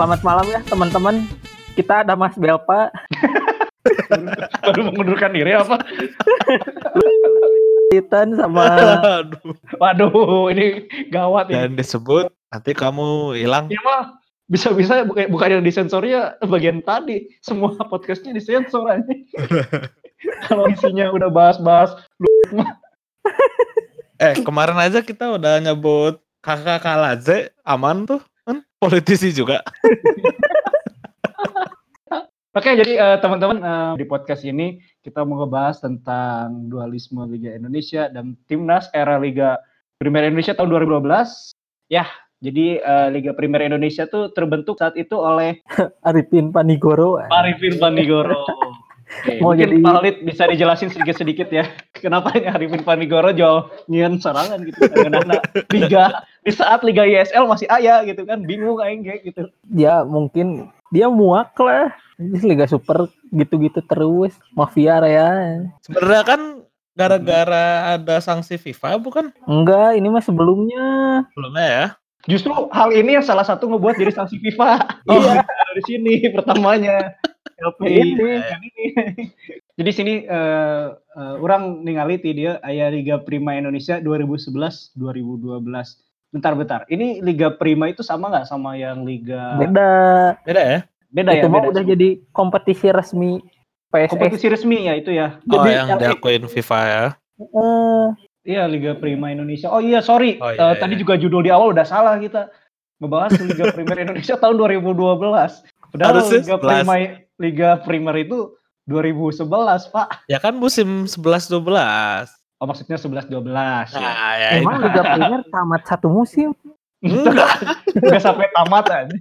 Selamat malam ya teman-teman. Kita ada Mas Belpa. Baru mengundurkan diri apa? Titan sama Aduh. Waduh, ini gawat ya. Dan disebut nanti kamu hilang. Ya mah bisa-bisa bukan bukan yang disensornya bagian tadi. Semua podcastnya disensor aja. Kalau isinya udah bahas-bahas Eh kemarin aja kita udah nyebut kakak Kalaze aman tuh politisi juga. Oke, jadi eh, teman-teman eh, di podcast ini kita mau ngebahas tentang dualisme Liga Indonesia dan timnas era Liga Primer Indonesia tahun 2012. Ya, jadi eh, Liga Primer Indonesia tuh terbentuk saat itu oleh Arifin Panigoro. Arifin Panigoro. Oke, Mau mungkin jadi- Pak Halid bisa dijelasin sedikit-sedikit ya. Kenapa ini Arifin Panigoro jual nyian serangan gitu dengan anak Liga di saat Liga ISL masih ayah gitu kan bingung aing kayak gitu. Ya mungkin dia muak lah. Ini Liga Super gitu-gitu terus. Mafia ya. Sebenarnya kan gara-gara ada sanksi FIFA bukan? Enggak, ini mah sebelumnya. Belumnya ya. Justru hal ini yang salah satu ngebuat jadi sanksi FIFA. Oh, iya, dari sini pertamanya. LPI Ini. yang ini. Jadi sini eh, eh, orang ningali ti dia aya Liga Prima Indonesia 2011 2012. Bentar bentar. Ini Liga Prima itu sama nggak sama yang Liga Beda. Beda ya? beda ya? itu mah Beda. udah jadi kompetisi resmi PSS. kompetisi resmi ya itu ya. Oh Jadi yang diakuin FIFA ya. Eh, Iya Liga Prima Indonesia. Oh iya sorry. Oh, Eh, iya, Tadi iya. juga judul di awal udah salah kita ngebahas Liga Primer Indonesia tahun 2012. Padahal Harusnya Liga 11. Prima Liga Primer itu 2011 Pak. Ya kan musim 11 12. Oh maksudnya 11 12 Nah, ya. ya emang. Liga Premier tamat satu musim. Enggak sampai tamat aja.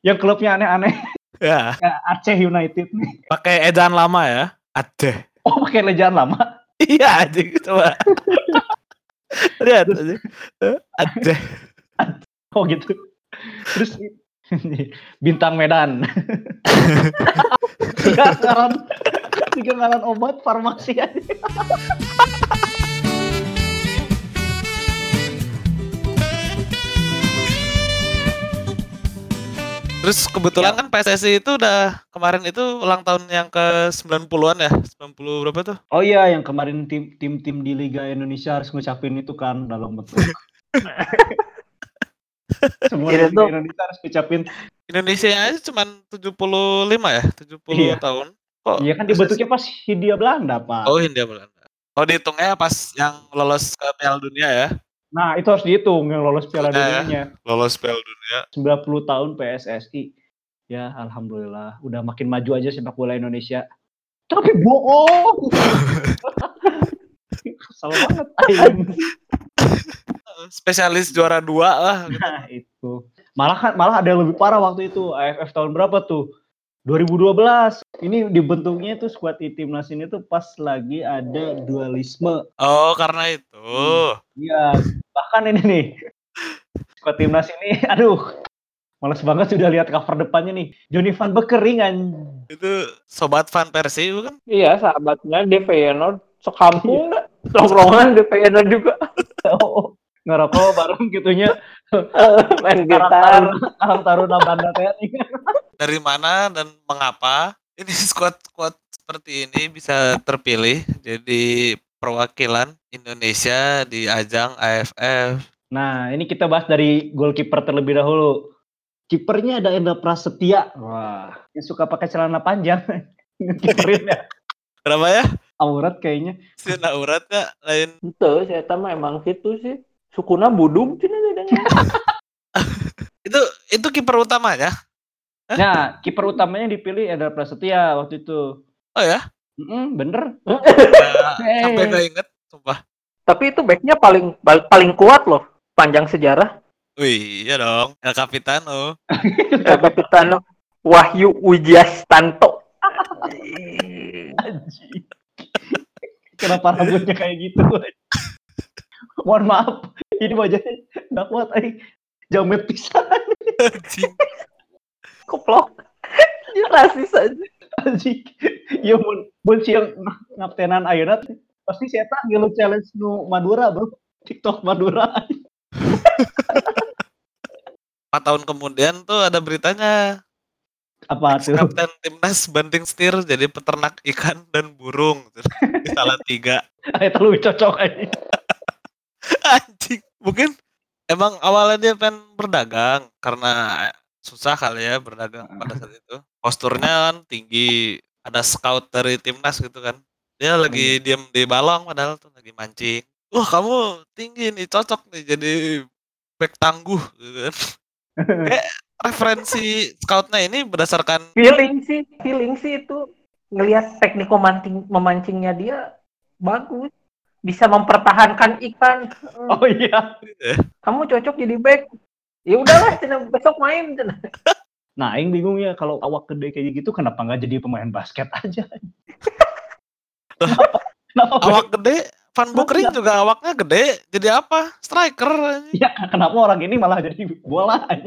Yang klubnya aneh-aneh Ya, kayak Aceh United nih. pakai ejaan lama ya. Ade. Oh pakai lejaan lama. Iya aja coba. Lihat aja. Ade. Oh gitu. Terus bintang Medan. Ngaran, tiga ngaran obat farmasi aja. Terus kebetulan kan PSSI itu udah kemarin itu ulang tahun yang ke 90-an ya. 90 berapa tuh? Oh iya, yang kemarin tim tim tim di Liga Indonesia harus ngucapin itu kan dalam bentuk. Semua Liga tuh- Indonesia harus ngucapin. Indonesia aja cuman 75 ya, 70 Iya. tahun. Kok Iya kan dibentuknya pas Hindia Belanda, Pak. Oh, Hindia Belanda. Oh, dihitungnya pas yang lolos ke Piala Dunia ya. Nah, itu harus dihitung yang lolos Piala Udah ya. Dunianya. Lolos Piala Dunia. 90 tahun PSSI. Ya, alhamdulillah udah makin maju aja sepak bola Indonesia. Tapi bohong. Salah banget. Spesialis juara dua lah. Nah, itu. Malah kan malah ada yang lebih parah waktu itu. AFF tahun berapa tuh? 2012. Ini dibentuknya tuh skuad di timnas ini tuh pas lagi ada dualisme. Oh, karena itu. Iya, bahkan ini nih. Skuad timnas ini aduh. Males banget sudah lihat cover depannya nih. Johnny van Bekering anjing. Itu sobat fan Persi bukan? Iya, sahabatnya di Feyenoord sekampung nggak? Tongkrongan di Feyenoord juga Oh, ngerokok bareng gitunya. main gitar. taruna, karang taruna Banda TNI. Dari mana dan mengapa ini squad-squad seperti ini bisa terpilih jadi perwakilan Indonesia di ajang AFF? Nah, ini kita bahas dari goalkeeper terlebih dahulu. Kipernya ada Enda Prasetya. Wah, yang suka pakai celana panjang. Kipernya Kenapa ya? aurat kayaknya. Si uratnya lain Itu, saya tahu emang gitu sih. Sukuna budum cina itu itu kiper utamanya. Nah, kiper utamanya dipilih Enda Prasetya waktu itu. Oh ya? Mm, bener. Nggak- Eh. sampai gak inget sumpah. Tapi itu backnya paling paling kuat loh. Panjang sejarah. Wih, iya dong. El Capitano. Eh, Kapitano Wahyu Wijastanto. Kenapa rambutnya kayak gitu? Mohon maaf, ini wajahnya nggak kuat. Ay. Jamet pisan. Koplok. Dia rasis aja. anjing. Ya mun mun siang ngaptenan ayeuna pasti saya tak ngilu challenge nu Madura, Bro. TikTok Madura. empat tahun kemudian tuh ada beritanya Apa tuh? kapten timnas banting setir jadi peternak ikan dan burung di salah tiga Itu lebih cocok aja. anjing mungkin emang awalnya dia pengen berdagang karena susah kali ya berdagang pada saat itu posturnya kan tinggi ada scout dari timnas gitu kan dia lagi diem di balong padahal tuh lagi mancing wah kamu tinggi nih cocok nih jadi back tangguh gitu kan kayak referensi scoutnya ini berdasarkan Feeling sih, feeling sih itu ngelihat teknik memancing memancingnya dia bagus. Bisa mempertahankan ikan. Hmm, Oh iya. Kamu cocok jadi back. Ya udahlah, cenah, besok main. cenah. Nah, Aing bingung ya kalau awak gede kayak gitu kenapa nggak jadi pemain basket aja? kenapa? Kenapa? awak gede Van Bukering juga awaknya gede jadi apa striker. Ya, kenapa orang ini malah jadi bola aja?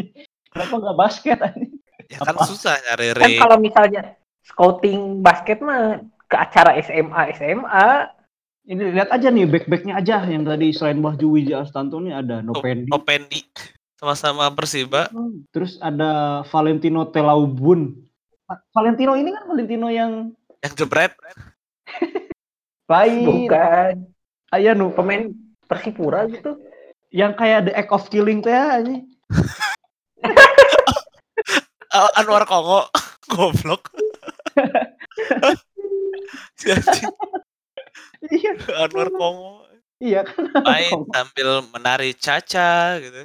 Kenapa nggak basket aja? ya kan Apa? susah nyari Kan kalau misalnya scouting basket mah ke acara SMA SMA Ini lihat aja nih back-backnya aja yang tadi selain Wahyu Wija Astanto nih ada Nopendi. Opendi sama-sama Persiba. Terus ada Valentino Telaubun. Va- Valentino ini kan Valentino yang yang jebret. Lain. bukan. Aya nu. Pemain Persipura gitu. yang kayak the act of killing teh aja. Ah, Anwar Kongo. Goblok. Iya, Anwar Kongo. Iya kan. main sambil menari caca gitu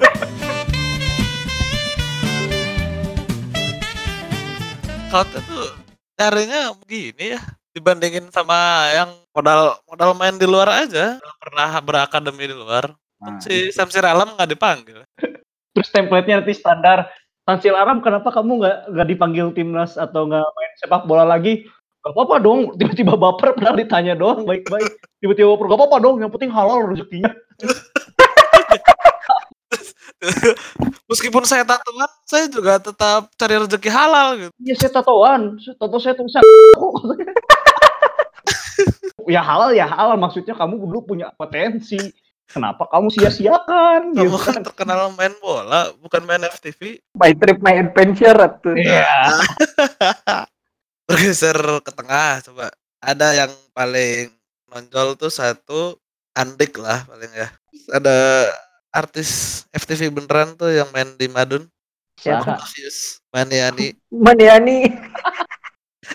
Scoutnya tuh nyarinya begini ya dibandingin sama yang modal modal main di luar aja pernah berakademi di luar Nah, si Samsir Alam nggak dipanggil Terus template-nya nanti standar. Tansil Aram, kenapa kamu nggak nggak dipanggil timnas atau nggak main sepak bola lagi? Gak apa-apa dong. Tiba-tiba baper pernah ditanya doang baik-baik. Tiba-tiba baper. Gak apa-apa dong. Yang penting halal rezekinya. meskipun saya tatoan saya juga tetap cari rezeki halal gitu Iya saya tatoan. Tato saya tulisan. ya halal ya halal. Maksudnya kamu dulu punya potensi. Kenapa kamu sia-siakan? kamu Gitu kan terkenal main bola bukan main FTV My trip my adventure tuh. Iya. bergeser ke tengah coba ada yang paling nonjol tuh satu Andik lah paling ya ada artis FTV beneran tuh yang main di Madun Siapa? Maniani Maniani.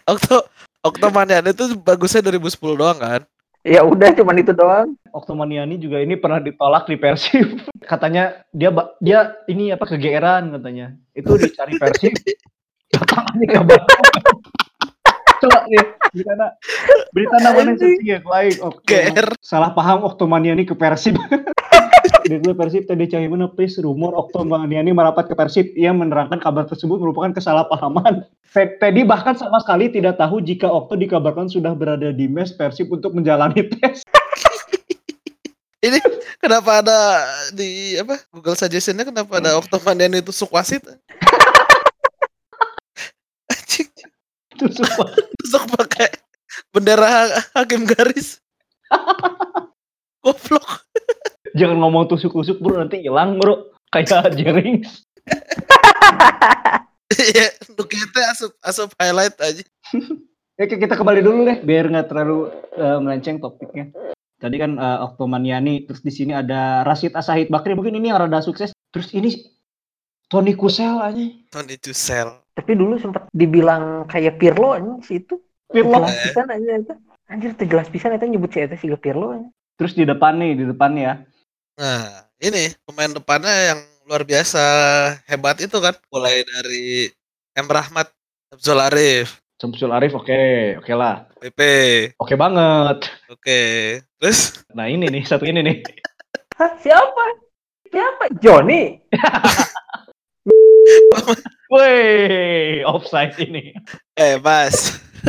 Okto Okto Maniani tuh bagusnya 2010 doang kan Ya udah cuman itu doang. Oktomaniani juga ini pernah ditolak di Persib. Katanya dia ba- dia ini apa kegeeran katanya. Itu dicari Persib. Ke Bandung. Coba ya, berita berita namanya sih ya lain. Oke. Salah paham Oktomaniani ke Persib. Di gue Persib tadi cari mana please rumor Oktomaniani merapat ke Persib. Ia menerangkan kabar tersebut merupakan kesalahpahaman. Teddy bahkan sama sekali tidak tahu jika Okto dikabarkan sudah berada di mes Persib untuk menjalani tes. ini kenapa ada di apa Google suggestionnya kenapa ada Okto Maniani itu Itu semua. Tusuk pakai bendera ha- hakim garis. Goblok. Jangan ngomong tusuk-tusuk bro, nanti hilang bro. Kayak Jerings. Iya, untuk kita asup asup highlight aja. Ya Oke, kita kembali dulu deh, biar nggak terlalu eh, melenceng topiknya. Tadi kan uh, Oktomaniani, terus di sini ada Rashid Asahid Bakri, mungkin ini yang rada sukses. Terus ini Tony Kusel aja. Tony Tusel. Tapi dulu sempat dibilang kayak Pirlo anjing si itu. Pirlo. Jelas pisan aja itu. Anjir teu jelas pisan eta nyebut si eta si Pirlo. anjing. Terus di depan nih, di depan ya. Nah, ini pemain depannya yang luar biasa hebat itu kan. Mulai dari M Rahmat, Abdul Arif, Samsul Arif oke, oke lah. PP. Oke banget. Oke. Terus Nah ini nih, satu ini nih. Hah, siapa? Siapa? Johnny. Woi, offside ini. eh Mas.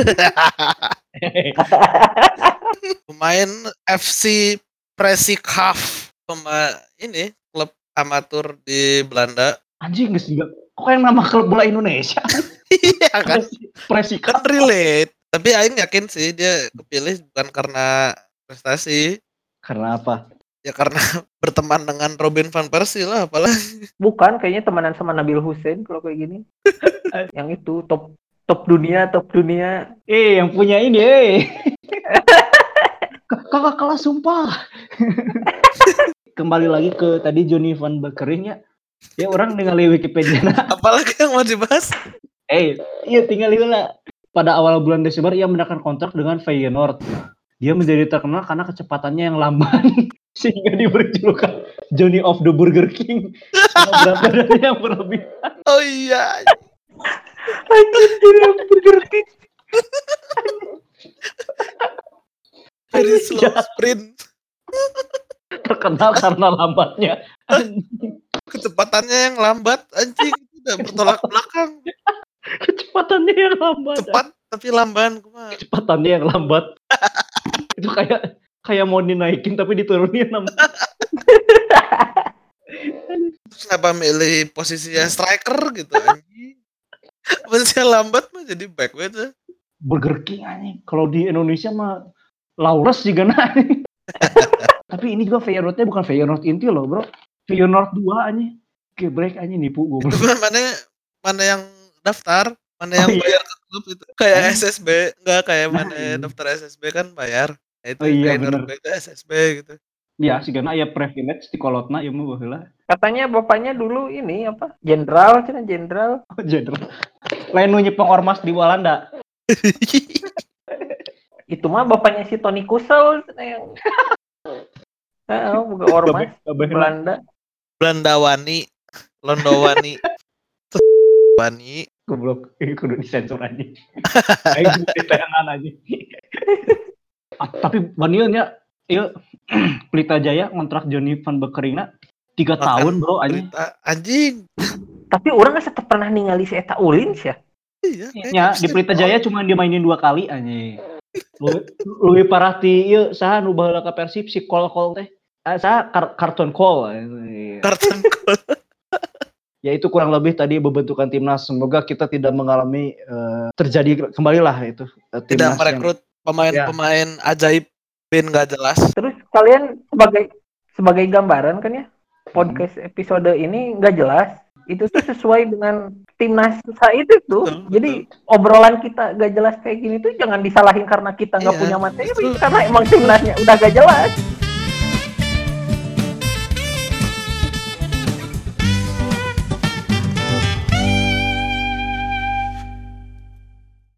Pemain FC Presikhaaf. Pemain ini klub amatur di Belanda. Anjing geus juga. Kok yang nama klub bola Indonesia? Iya kan? Presika. kan relate tapi Aing yakin sih dia kepilih bukan karena prestasi Karena apa? Ya karena berteman dengan Robin van Persie lah apalagi. Bukan, kayaknya temenan sama Nabil Hussein kalau kayak gini. yang itu top top dunia, top dunia. Eh, yang punya ini, eh. Kakak kelas sumpah. Kembali lagi ke tadi Johnny Van Beekering ya. Ya orang ningali Wikipedia nah. Apalagi yang mau dibahas? Eh, iya tinggal lah. Pada awal bulan Desember ia mendapatkan kontrak dengan Feyenoord. Dia menjadi terkenal karena kecepatannya yang lamban sehingga diberi julukan Johnny of the Burger King. Karena berat badannya yang berlebih. Oh iya. Anjir, dia bergerti. Very slow Ya. sprint. Terkenal karena lambatnya. Kecepatannya yang lambat anjing udah bertolak belakang. Kecepatannya yang lambat. Cepat tapi lamban kumaha. Kecepatannya yang lambat. Itu kayak kayak mau dinaikin tapi diturunin kenapa milih posisinya striker gitu anjing? Lambat mah jadi back we tuh. Burger King anjing. Kalau di Indonesia mah Laures juga nah. Tapi ini juga Feyenoordnya bukan Feyenoord inti loh, Bro. Feyenoord 2 anjing. Gebrek anjing nipu gue. Mana mana yang daftar, mana yang Oh, iya. bayar ke klub itu. Kayak. SSB, enggak kayak Nah, mana iya. daftar SSB kan bayar. Nah, itu Oh, iya. Norway itu SSB gitu. Ya, sih karena ya privilege di kolotna ya mah baheula. Katanya bapaknya dulu ini apa? Jenderal, cina jenderal. Oh, jenderal. Lain nyepeng ormas di Walanda. Itu mah bapaknya si Tony Kusel yang Heeh, bukan ormas Babeh- Belanda. Belandawani, Londowani. Wani. Goblok, ini kudu disensor aja. Ayo ditayangan aja. Ah, tapi Vanilnya, iya, Pelita Jaya ngontrak Johnny Van Bekeringna tiga Makan tahun bro. Berita anjing. Tapi orang nggak tetap pernah ningali si Eta Ulin sih ya. Iya, Ya, di Pelita Jaya cuma dia mainin dua kali aja. Lu Luwi parah ti ieu saha nu baheula ka Persib si Kol Kol teh. Ah, saha Kar- karton Kol. kartun gol. Ya itu kurang lebih tadi pembentukan timnas. Semoga kita tidak mengalami eh, terjadi kembali lah itu eh, Tidak merekrut pemain-pemain ajaib bin gak jelas. Terus kalian sebagai sebagai gambaran kan ya podcast episode ini nggak jelas. Itu tuh sesuai dengan timnas saat itu tuh. Betul, Jadi obrolan kita nggak jelas kayak gini tuh jangan disalahin karena kita nggak Iya, punya materi, betul. karena emang timnasnya udah gak jelas.